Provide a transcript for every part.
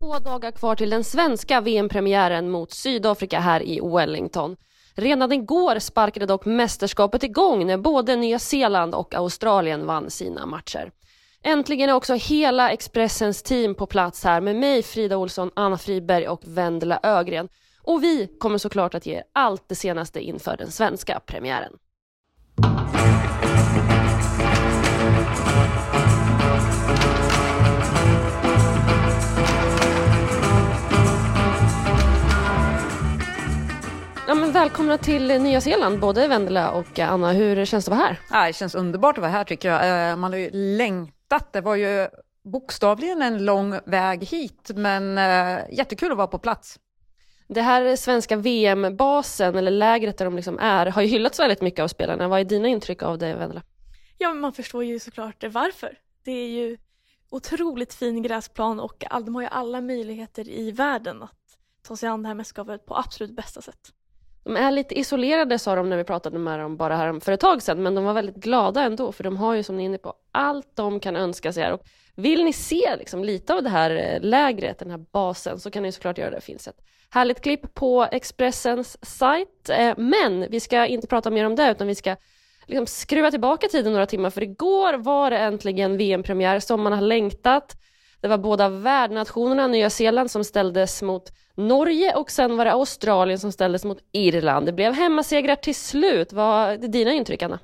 Två dagar kvar till den svenska VM-premiären mot Sydafrika här i Wellington. Redan igår sparkade dock mästerskapet igång när både Nya Zeeland och Australien vann sina matcher. Äntligen är också hela Expressens team på plats här med mig, Frida Olsson, Anna Friberg och Vendela Ögren. Och vi kommer såklart att ge allt det senaste inför den svenska premiären. Ja, men välkomna till Nya Zeeland, både Vendela och Anna. Hur känns det att vara här? Ja, det känns underbart att vara här tycker jag. Eh, man har ju längtat. Det var ju bokstavligen en lång väg hit, men äh, jättekul att vara på plats. Det här svenska VM-basen, eller lägret där de liksom är, har ju hyllats väldigt mycket av spelarna. Vad är dina intryck av det, Vendela? Ja, man förstår ju såklart varför. Det är ju otroligt fin gräsplan och de har ju alla möjligheter i världen att ta sig an det här mästerskapet på absolut bästa sätt. De är lite isolerade sa de när vi pratade med dem bara här för ett tag sedan, men de var väldigt glada ändå, för de har ju som ni är inne på allt de kan önska sig här. Och vill ni se liksom lite av det här eh, lägret, den här basen, så kan ni såklart göra det. Det finns ett härligt klipp på Expressens sajt, eh, men vi ska inte prata mer om det, utan vi ska liksom skruva tillbaka tiden några timmar, för igår var det äntligen VM-premiär som man har längtat. Det var båda värdnationerna, Nya Zeeland som ställdes mot Norge och sen var det Australien som ställdes mot Irland. Det blev hemmasegrar till slut. Vad är dina intryck, Anna?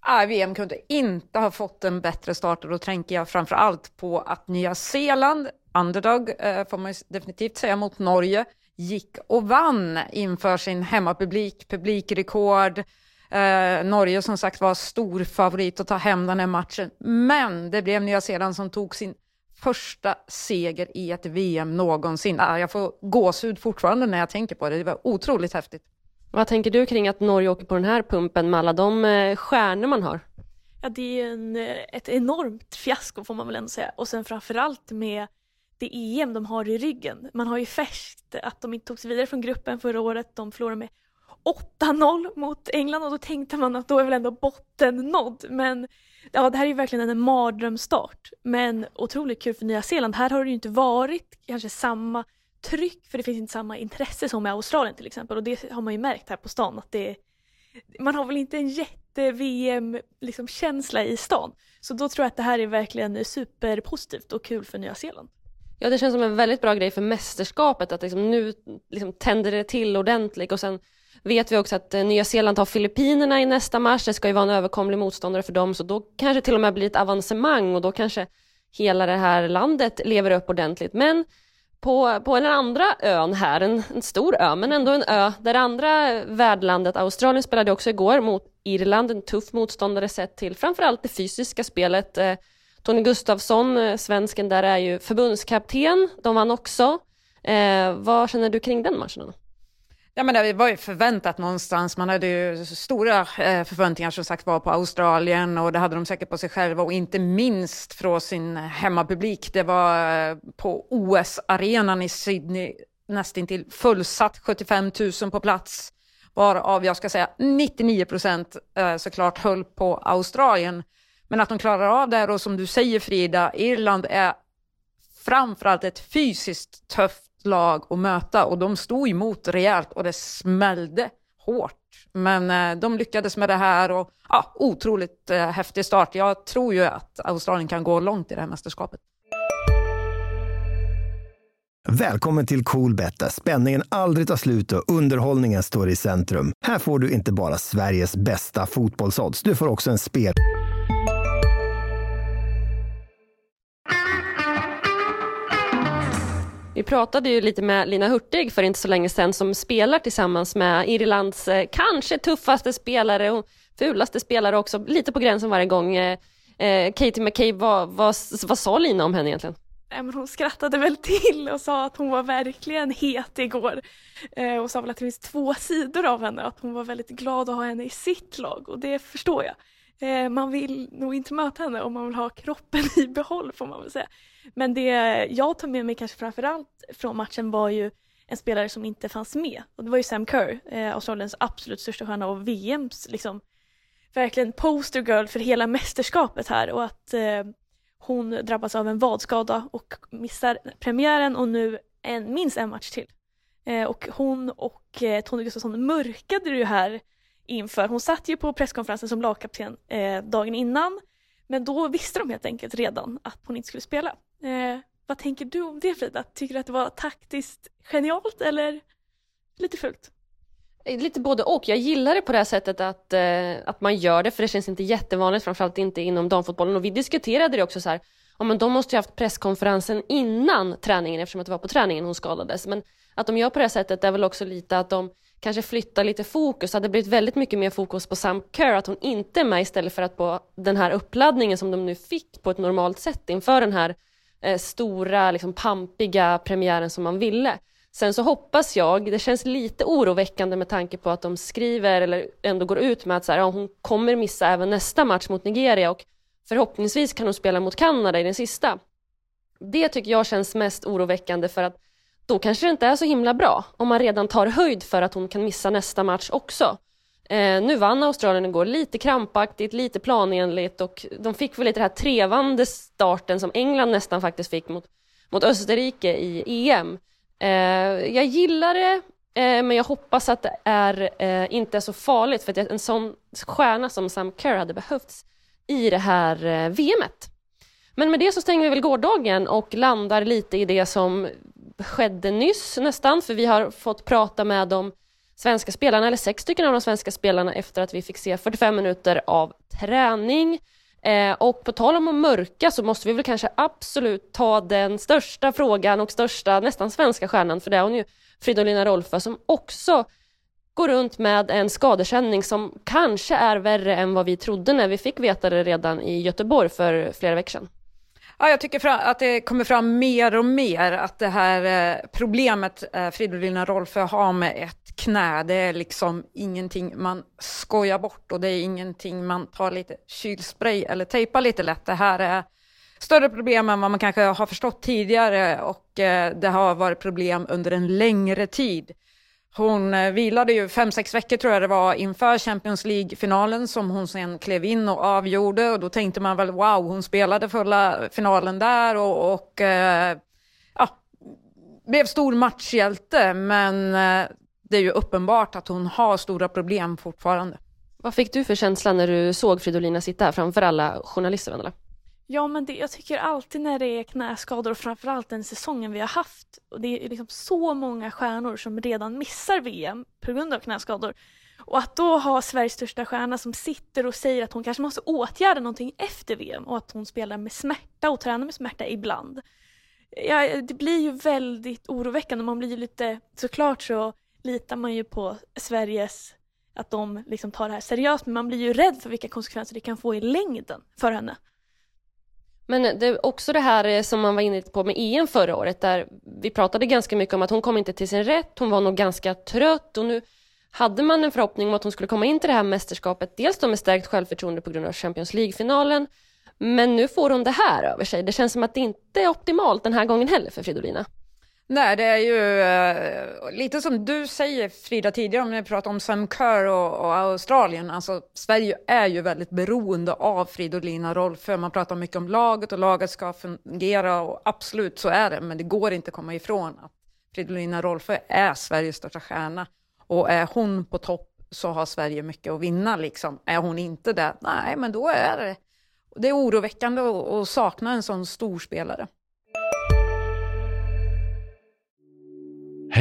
Ah, VM kunde inte ha fått en bättre start och då tänker jag framför allt på att Nya Zeeland, underdog eh, får man definitivt säga mot Norge, gick och vann inför sin hemmapublik, publikrekord. Eh, Norge som sagt var stor favorit att ta hem den här matchen, men det blev Nya Zeeland som tog sin första seger i ett VM någonsin. Ah, jag får gåshud fortfarande när jag tänker på det. Det var otroligt häftigt. Vad tänker du kring att Norge åker på den här pumpen med alla de eh, stjärnor man har? Ja, det är en, eh, ett enormt fiasko får man väl ändå säga. Och sen framförallt med det EM de har i ryggen. Man har ju färskt att de inte tog sig vidare från gruppen förra året. De förlorade med 8-0 mot England och då tänkte man att då är väl ändå botten nådd. Men ja, det här är ju verkligen en mardrömsstart. Men otroligt kul för Nya Zeeland. Här har det ju inte varit kanske samma tryck för det finns inte samma intresse som i Australien till exempel och det har man ju märkt här på stan att det man har väl inte en jätte-VM liksom, känsla i stan. Så då tror jag att det här är verkligen superpositivt och kul för Nya Zeeland. Ja, det känns som en väldigt bra grej för mästerskapet att liksom nu liksom tänder det till ordentligt och sen vet vi också att eh, Nya Zeeland har Filippinerna i nästa match. Det ska ju vara en överkomlig motståndare för dem, så då kanske till och med blir ett avancemang och då kanske hela det här landet lever upp ordentligt. Men på, på den andra ön här, en, en, stor ö, men ändå en ö, där andra värdlandet, Australien spelade också igår mot Irland, en tuff motståndare sett till framförallt det fysiska spelet. Eh, Tony Gustafsson, eh, svensken där, är ju förbundskapten, de vann också. Eh, vad känner du kring den matchen? Ja, men det var ju förväntat någonstans. Man hade ju stora eh, förväntningar som sagt var på Australien och det hade de säkert på sig själva och inte minst från sin hemmapublik. Det var eh, på OS-arenan i Sydney nästintill fullsatt, 75 000 på plats, varav jag ska säga 99 procent eh, såklart höll på Australien. Men att de klarar av det här och som du säger Frida, Irland är framförallt ett fysiskt tufft lag att möta och de stod emot rejält och det smällde hårt. Men eh, de lyckades med det här och ja, otroligt eh, häftig start. Jag tror ju att Australien kan gå långt i det här mästerskapet. Välkommen till Coolbet där spänningen aldrig tar slut och underhållningen står i centrum. Här får du inte bara Sveriges bästa fotbollsodds, du får också en spel... Vi pratade ju lite med Lina Hurtig för inte så länge sedan som spelar tillsammans med Irlands eh, kanske tuffaste spelare och fulaste spelare också, lite på gränsen varje gång. Eh, eh, Katie McCabe, vad, vad, vad sa Lina om henne egentligen? hon skrattade väl till och sa att hon var verkligen het igår. Eh, och sa väl att det finns två sidor av henne, att hon var väldigt glad att ha henne i sitt lag och det förstår jag. Eh, man vill nog inte möta henne om man vill ha kroppen i behåll får man väl säga. Men det jag tar med mig kanske framförallt från matchen var ju en spelare som inte fanns med och det var ju Sam Kerr, eh, Australiens absolut största stjärna och VMs liksom verkligen poster girl för hela mästerskapet här och att eh, Hon drabbas av en vadskada och missar premiären och nu en, minst en match till. Eh, och hon och eh, Tony Gustafsson mörkade ju här inför. Hon satt ju på presskonferensen som lagkapten eh, dagen innan men då visste de helt enkelt redan att hon inte skulle spela. Eh, vad tänker du om det Frida? Tycker du att det var taktiskt genialt eller lite fult? Eh, lite både och. Jag gillar det på det här sättet att, eh, att man gör det för det känns inte jättevanligt, framförallt inte inom damfotbollen. Och vi diskuterade det också så här, ja men de måste ju haft presskonferensen innan träningen eftersom att det var på träningen hon skadades. Men att de gör på det här sättet är väl också lite att de kanske flyttar lite fokus. Det hade blivit väldigt mycket mer fokus på Sam Kerr, att hon inte är med istället för att på den här uppladdningen som de nu fick på ett normalt sätt inför den här eh, stora, liksom pampiga premiären som man ville. Sen så hoppas jag, det känns lite oroväckande med tanke på att de skriver eller ändå går ut med att så här, ja, hon kommer missa även nästa match mot Nigeria och förhoppningsvis kan hon spela mot Kanada i den sista. Det tycker jag känns mest oroväckande för att då kanske det inte är så himla bra om man redan tar höjd för att hon kan missa nästa match också. Eh, nu vann Australien igår lite krampaktigt, lite planenligt och de fick väl lite den här trevande starten som England nästan faktiskt fick mot, mot Österrike i EM. Eh, jag gillar det, eh, men jag hoppas att det är, eh, inte är så farligt för att en sån stjärna som Sam Kerr hade behövts i det här eh, VMet. Men med det så stänger vi väl gårdagen och landar lite i det som skedde nyss nästan, för vi har fått prata med dem svenska spelarna, eller sex stycken av de svenska spelarna efter att vi fick se 45 minuter av träning. Eh, och på tal om att mörka så måste vi väl kanske absolut ta den största frågan och största, nästan svenska stjärnan, för det är hon ju, Fridolina Rolfö, som också går runt med en skadekänning som kanske är värre än vad vi trodde när vi fick veta det redan i Göteborg för flera veckor sedan. Ja, jag tycker att det kommer fram mer och mer att det här eh, problemet eh, Fridolina Rolfö har med ett knä, det är liksom ingenting man skojar bort och det är ingenting man tar lite kylspray eller tejpar lite lätt. Det här är större problem än vad man kanske har förstått tidigare och eh, det har varit problem under en längre tid. Hon eh, vilade ju fem, sex veckor tror jag det var inför Champions League-finalen som hon sen klev in och avgjorde och då tänkte man väl wow, hon spelade fulla finalen där och, och eh, ja, blev stor matchhjälte men eh, det är ju uppenbart att hon har stora problem fortfarande. Vad fick du för känsla när du såg Fridolina sitta här framför alla journalister, Vendela? Ja, men det, jag tycker alltid när det är knäskador och framförallt den säsongen vi har haft och det är liksom så många stjärnor som redan missar VM på grund av knäskador. Och att då ha Sveriges största stjärna som sitter och säger att hon kanske måste åtgärda någonting efter VM och att hon spelar med smärta och tränar med smärta ibland. Ja, det blir ju väldigt oroväckande. Man blir ju lite, såklart så litar man ju på Sveriges, att de liksom tar det här seriöst, men man blir ju rädd för vilka konsekvenser det kan få i längden för henne. Men det är också det här eh, som man var inne på med EM förra året, där vi pratade ganska mycket om att hon kom inte till sin rätt, hon var nog ganska trött och nu hade man en förhoppning om att hon skulle komma in till det här mästerskapet, dels då med stärkt självförtroende på grund av Champions League-finalen, men nu får hon det här över sig. Det känns som att det inte är optimalt den här gången heller för Fridolina. Nej, det är ju uh, lite som du säger Frida tidigare om när vi pratar om Sam Kerr och, och, Australien. Alltså, Sverige är ju väldigt beroende av Fridolina Rolfö. Man pratar mycket om laget och laget ska fungera och absolut så är det. Men det går inte att komma ifrån att Fridolina Rolfö är Sveriges största stjärna. Och är hon på topp så har Sverige mycket att vinna liksom. Är hon inte det, nej men då är det, det är oroväckande att sakna en sån stor spelare.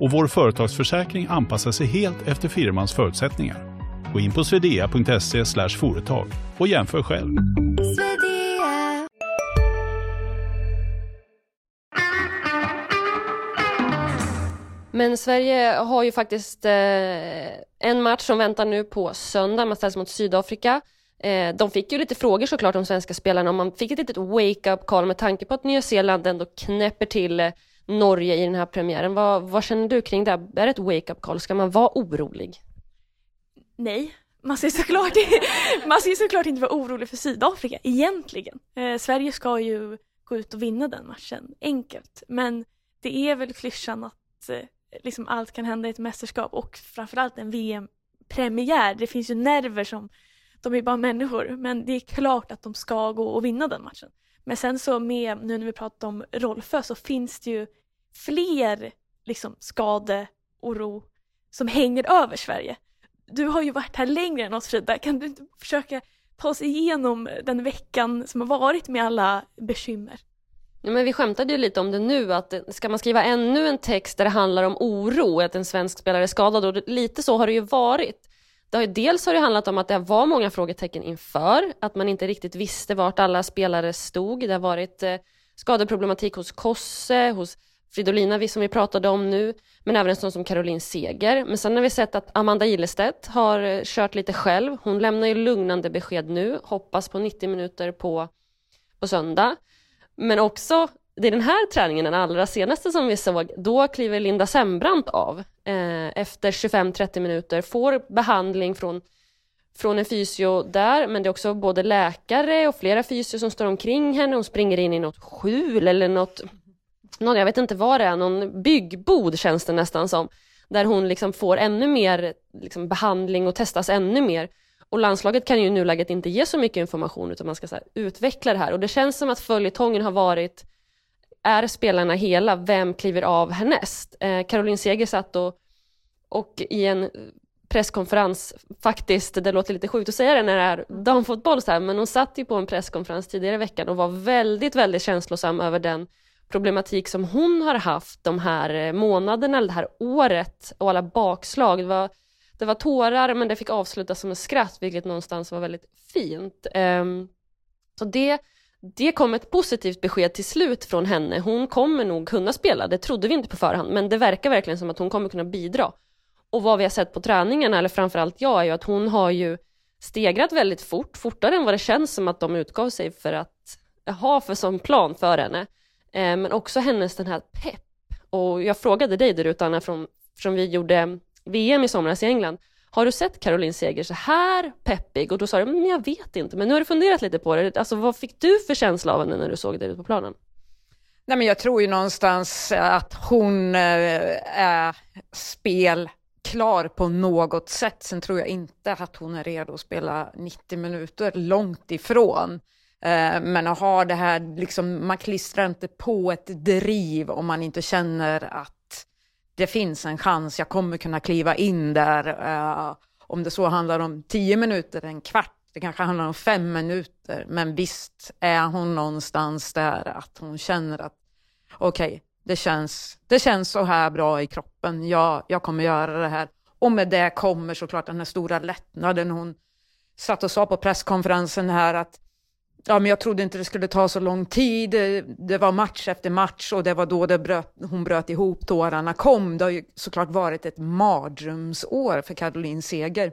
och vår företagsförsäkring anpassar sig helt efter firmans förutsättningar. Gå in på swedea.se företag och jämför själv. Men Sverige har ju faktiskt eh, en match som väntar nu på söndag. Man ställs mot Sydafrika. Eh, de fick ju lite frågor såklart om svenska spelarna och man fick ett litet wake-up call med tanke på att Nya Zeeland ändå knäpper till Norge i den här premiären. Vad, vad känner du kring det? Är det ett wake-up call? Ska man vara orolig? Nej, man ska, såklart, man ska såklart inte vara orolig för Sydafrika egentligen. Eh, Sverige ska ju gå ut och vinna den matchen enkelt. Men det är väl klyschan att eh, liksom allt kan hända i ett mästerskap och framförallt en VM-premiär. Det finns ju nerver som, de är bara människor, men det är klart att de ska gå och vinna den matchen. Men sen så med, nu när vi pratar om Rolfö så finns det ju fler liksom skadeoro som hänger över Sverige. Du har ju varit här längre än oss Frida, kan du inte försöka ta oss igenom den veckan som har varit med alla bekymmer? Ja, men vi skämtade ju lite om det nu, att ska man skriva ännu en text där det handlar om oro, att en svensk spelare är skadad, och lite så har det ju varit. Det har dels har det handlat om att det var många frågetecken inför, att man inte riktigt visste vart alla spelare stod. Det har varit eh, skadeproblematik hos Kosse, hos Fridolina som vi pratade om nu, men även en sån som Caroline Seger. Men sen har vi sett att Amanda Ilestedt har eh, kört lite själv. Hon lämnar ju lugnande besked nu, hoppas på 90 minuter på, på söndag. Men också, det är den här träningen, den allra senaste som vi såg, då kliver Linda Sembrant av eh, efter 25-30 minuter, får behandling från, från en fysio där, men det är också både läkare och flera fysio som står omkring henne, hon springer in i något skjul eller något, någon, jag vet inte vad det är, någon byggbod känns det nästan som, där hon liksom får ännu mer liksom, behandling och testas ännu mer. Och landslaget kan ju i nuläget inte ge så mycket information utan man ska här, utveckla det här och det känns som att följetongen har varit är spelarna hela, vem kliver av härnäst? Eh, Caroline Seger satt och, och i en presskonferens, faktiskt, det låter lite sjukt att säga det när det är damfotboll så här, men hon satt ju på en presskonferens tidigare i veckan och var väldigt, väldigt känslosam över den problematik som hon har haft de här eh, månaderna, eller det här året och alla bakslag. Det var det var tårar men det fick avslutas som en skratt vilket någonstans var väldigt fint. Um, så det, det kom ett positivt besked till slut från henne. Hon kommer nog kunna spela, det trodde vi inte på förhand men det verkar verkligen som att hon kommer kunna bidra. Och vad vi har sett på träningarna, eller framförallt jag, är ju att hon har ju stegrat väldigt fort, fortare än vad det känns som att de utgav sig för att ha för som plan för henne. Eh, men också hennes den här pepp. Och jag frågade dig där ute Anna, från, från vi gjorde VM i somras i England. Har du sett Caroline Seger så här peppig? Och då sa du, men jag vet inte, men nu har du funderat lite på det. Alltså vad fick du för känsla av henne när du såg det ute på planen? Nej, men jag tror ju någonstans att hon eh, är spelklar på något sätt. Sen tror jag inte att hon är redo att spela 90 minuter, långt ifrån. Eh, men att ha det här, liksom, man klistrar inte på ett driv om man inte känner att det finns en chans, jag kommer kunna kliva in där. Uh, om det så handlar om tio minuter, en kvart, det kanske handlar om fem minuter. Men visst är hon någonstans där att hon känner att okej, okay, det, känns, det känns så här bra i kroppen, jag, jag kommer göra det här. Och med det kommer såklart den här stora lättnaden. Hon satt och sa på presskonferensen här att Ja, men jag trodde inte det skulle ta så lång tid. Det var match efter match och det var då det bröt, hon bröt ihop, tårarna kom. Det har ju såklart varit ett mardrömsår för Caroline Seger.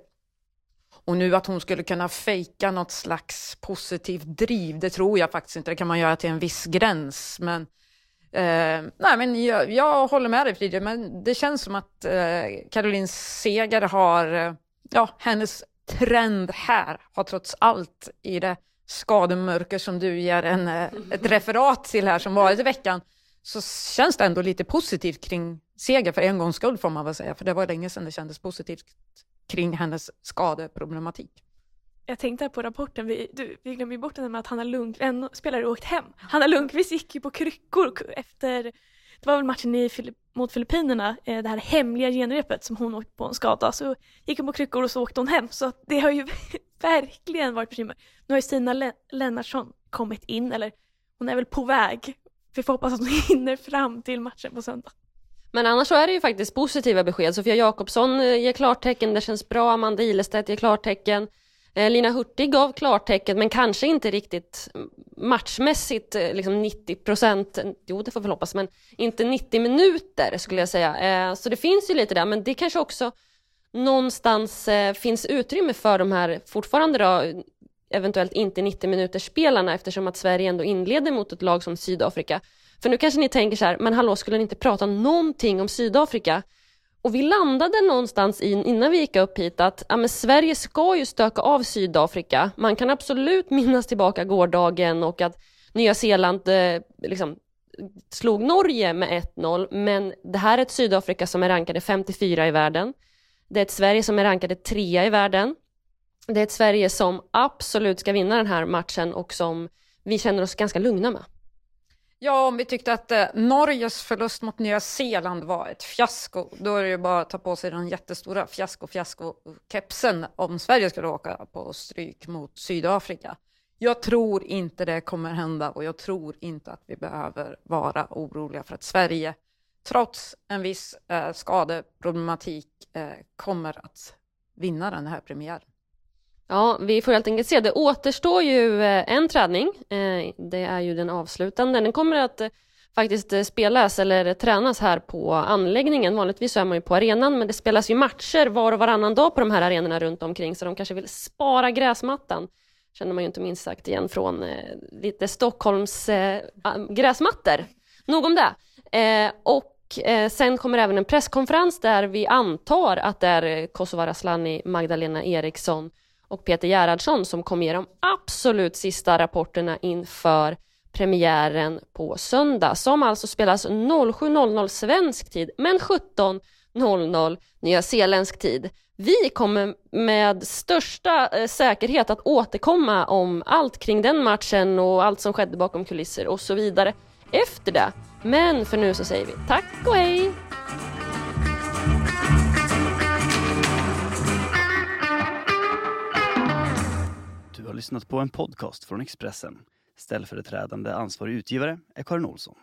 Och nu att hon skulle kunna fejka något slags positivt driv, det tror jag faktiskt inte. Det kan man göra till en viss gräns. Men, eh, nej, men jag, jag håller med dig Frida, men det känns som att eh, Caroline Seger har, eh, ja, hennes trend här har trots allt i det skademörker som du ger en, eh, ett referat till här som varit i veckan, så känns det ändå lite positivt kring seger för en gångs skull får man väl säga, för det var länge sedan det kändes positivt kring hennes skadeproblematik. Jag tänkte på rapporten, vi, du, vi glömde bort det med att Hanna Lundqvist, en spelare åkt hem. Hanna Lundqvist gick ju på kryckor efter, det var väl matchen i, mot Filippinerna, eh, det här hemliga genrepet som hon åkte på en skada, så gick hon på kryckor och så åkte hon hem. Så det har ju verkligen varit bekymmer. Nu har ju Stina Lennartsson kommit in, eller hon är väl på väg. Vi får hoppas att hon hinner fram till matchen på söndag. Men annars så är det ju faktiskt positiva besked. Sofia Jakobsson eh, ger klartecken, det känns bra. Amanda Ilestedt ger klartecken. Eh, Lina Hurtig gav klartecken, men kanske inte riktigt matchmässigt eh, liksom 90 procent, jo det får vi hoppas, men inte 90 minuter skulle jag säga. Så det finns ju lite där, men det kanske också någonstans eh, finns utrymme för de här fortfarande då, eventuellt inte 90 minuters spelarna eftersom att Sverige ändå inleder mot ett lag som Sydafrika. För nu kanske ni tänker så här, men hallå skulle ni inte prata någonting om Sydafrika? Och vi landade någonstans in, innan vi gick upp hit att ja, men Sverige ska ju stöka av Sydafrika. Man kan absolut minnas tillbaka gårdagen och att Nya Zeeland eh, liksom, slog Norge med 1-0, men det här är ett Sydafrika som är rankade 54 i världen. Det är ett Sverige som är rankade trea i världen. Det är ett Sverige som absolut ska vinna den här matchen och som vi känner oss ganska lugna med. Ja, om vi tyckte att eh, Norges förlust mot Nya Zeeland var ett fiasko, då är det ju bara att ta på sig den jättestora fiasko-fiasko-kepsen om Sverige skulle åka på stryk mot Sydafrika. Jag tror inte det kommer hända och jag tror inte att vi behöver vara oroliga för att Sverige, trots en viss eh, skadeproblematik, eh, kommer att vinna den här premiären. Ja, vi får helt enkelt se. Det återstår ju eh, en träning. Eh, det är ju den avslutande. Den kommer att eh, faktiskt spelas eller tränas här på anläggningen. Vanligtvis så är man ju på arenan, men det spelas ju matcher var och varannan dag på de här arenorna runt omkring, så de kanske vill spara gräsmattan. Känner man ju inte minst sagt igen från lite Stockholms gräsmattor. Nog om det. Och Eh, sen kommer även en presskonferens där vi antar att det är eh, Kosovare Asllani, Magdalena Eriksson och Peter Gerhardsson som kommer ge de absolut sista rapporterna inför premiären på söndag som alltså spelas 07.00 svensk tid men 17.00 nyzeeländsk tid. Vi kommer med största eh, säkerhet att återkomma om allt kring den matchen och allt som skedde bakom kulisser och så vidare efter det. Men för nu så säger vi tack och hej! Du har lyssnat på en podcast från Expressen. Ställföreträdande ansvarig utgivare är Karin Olsson.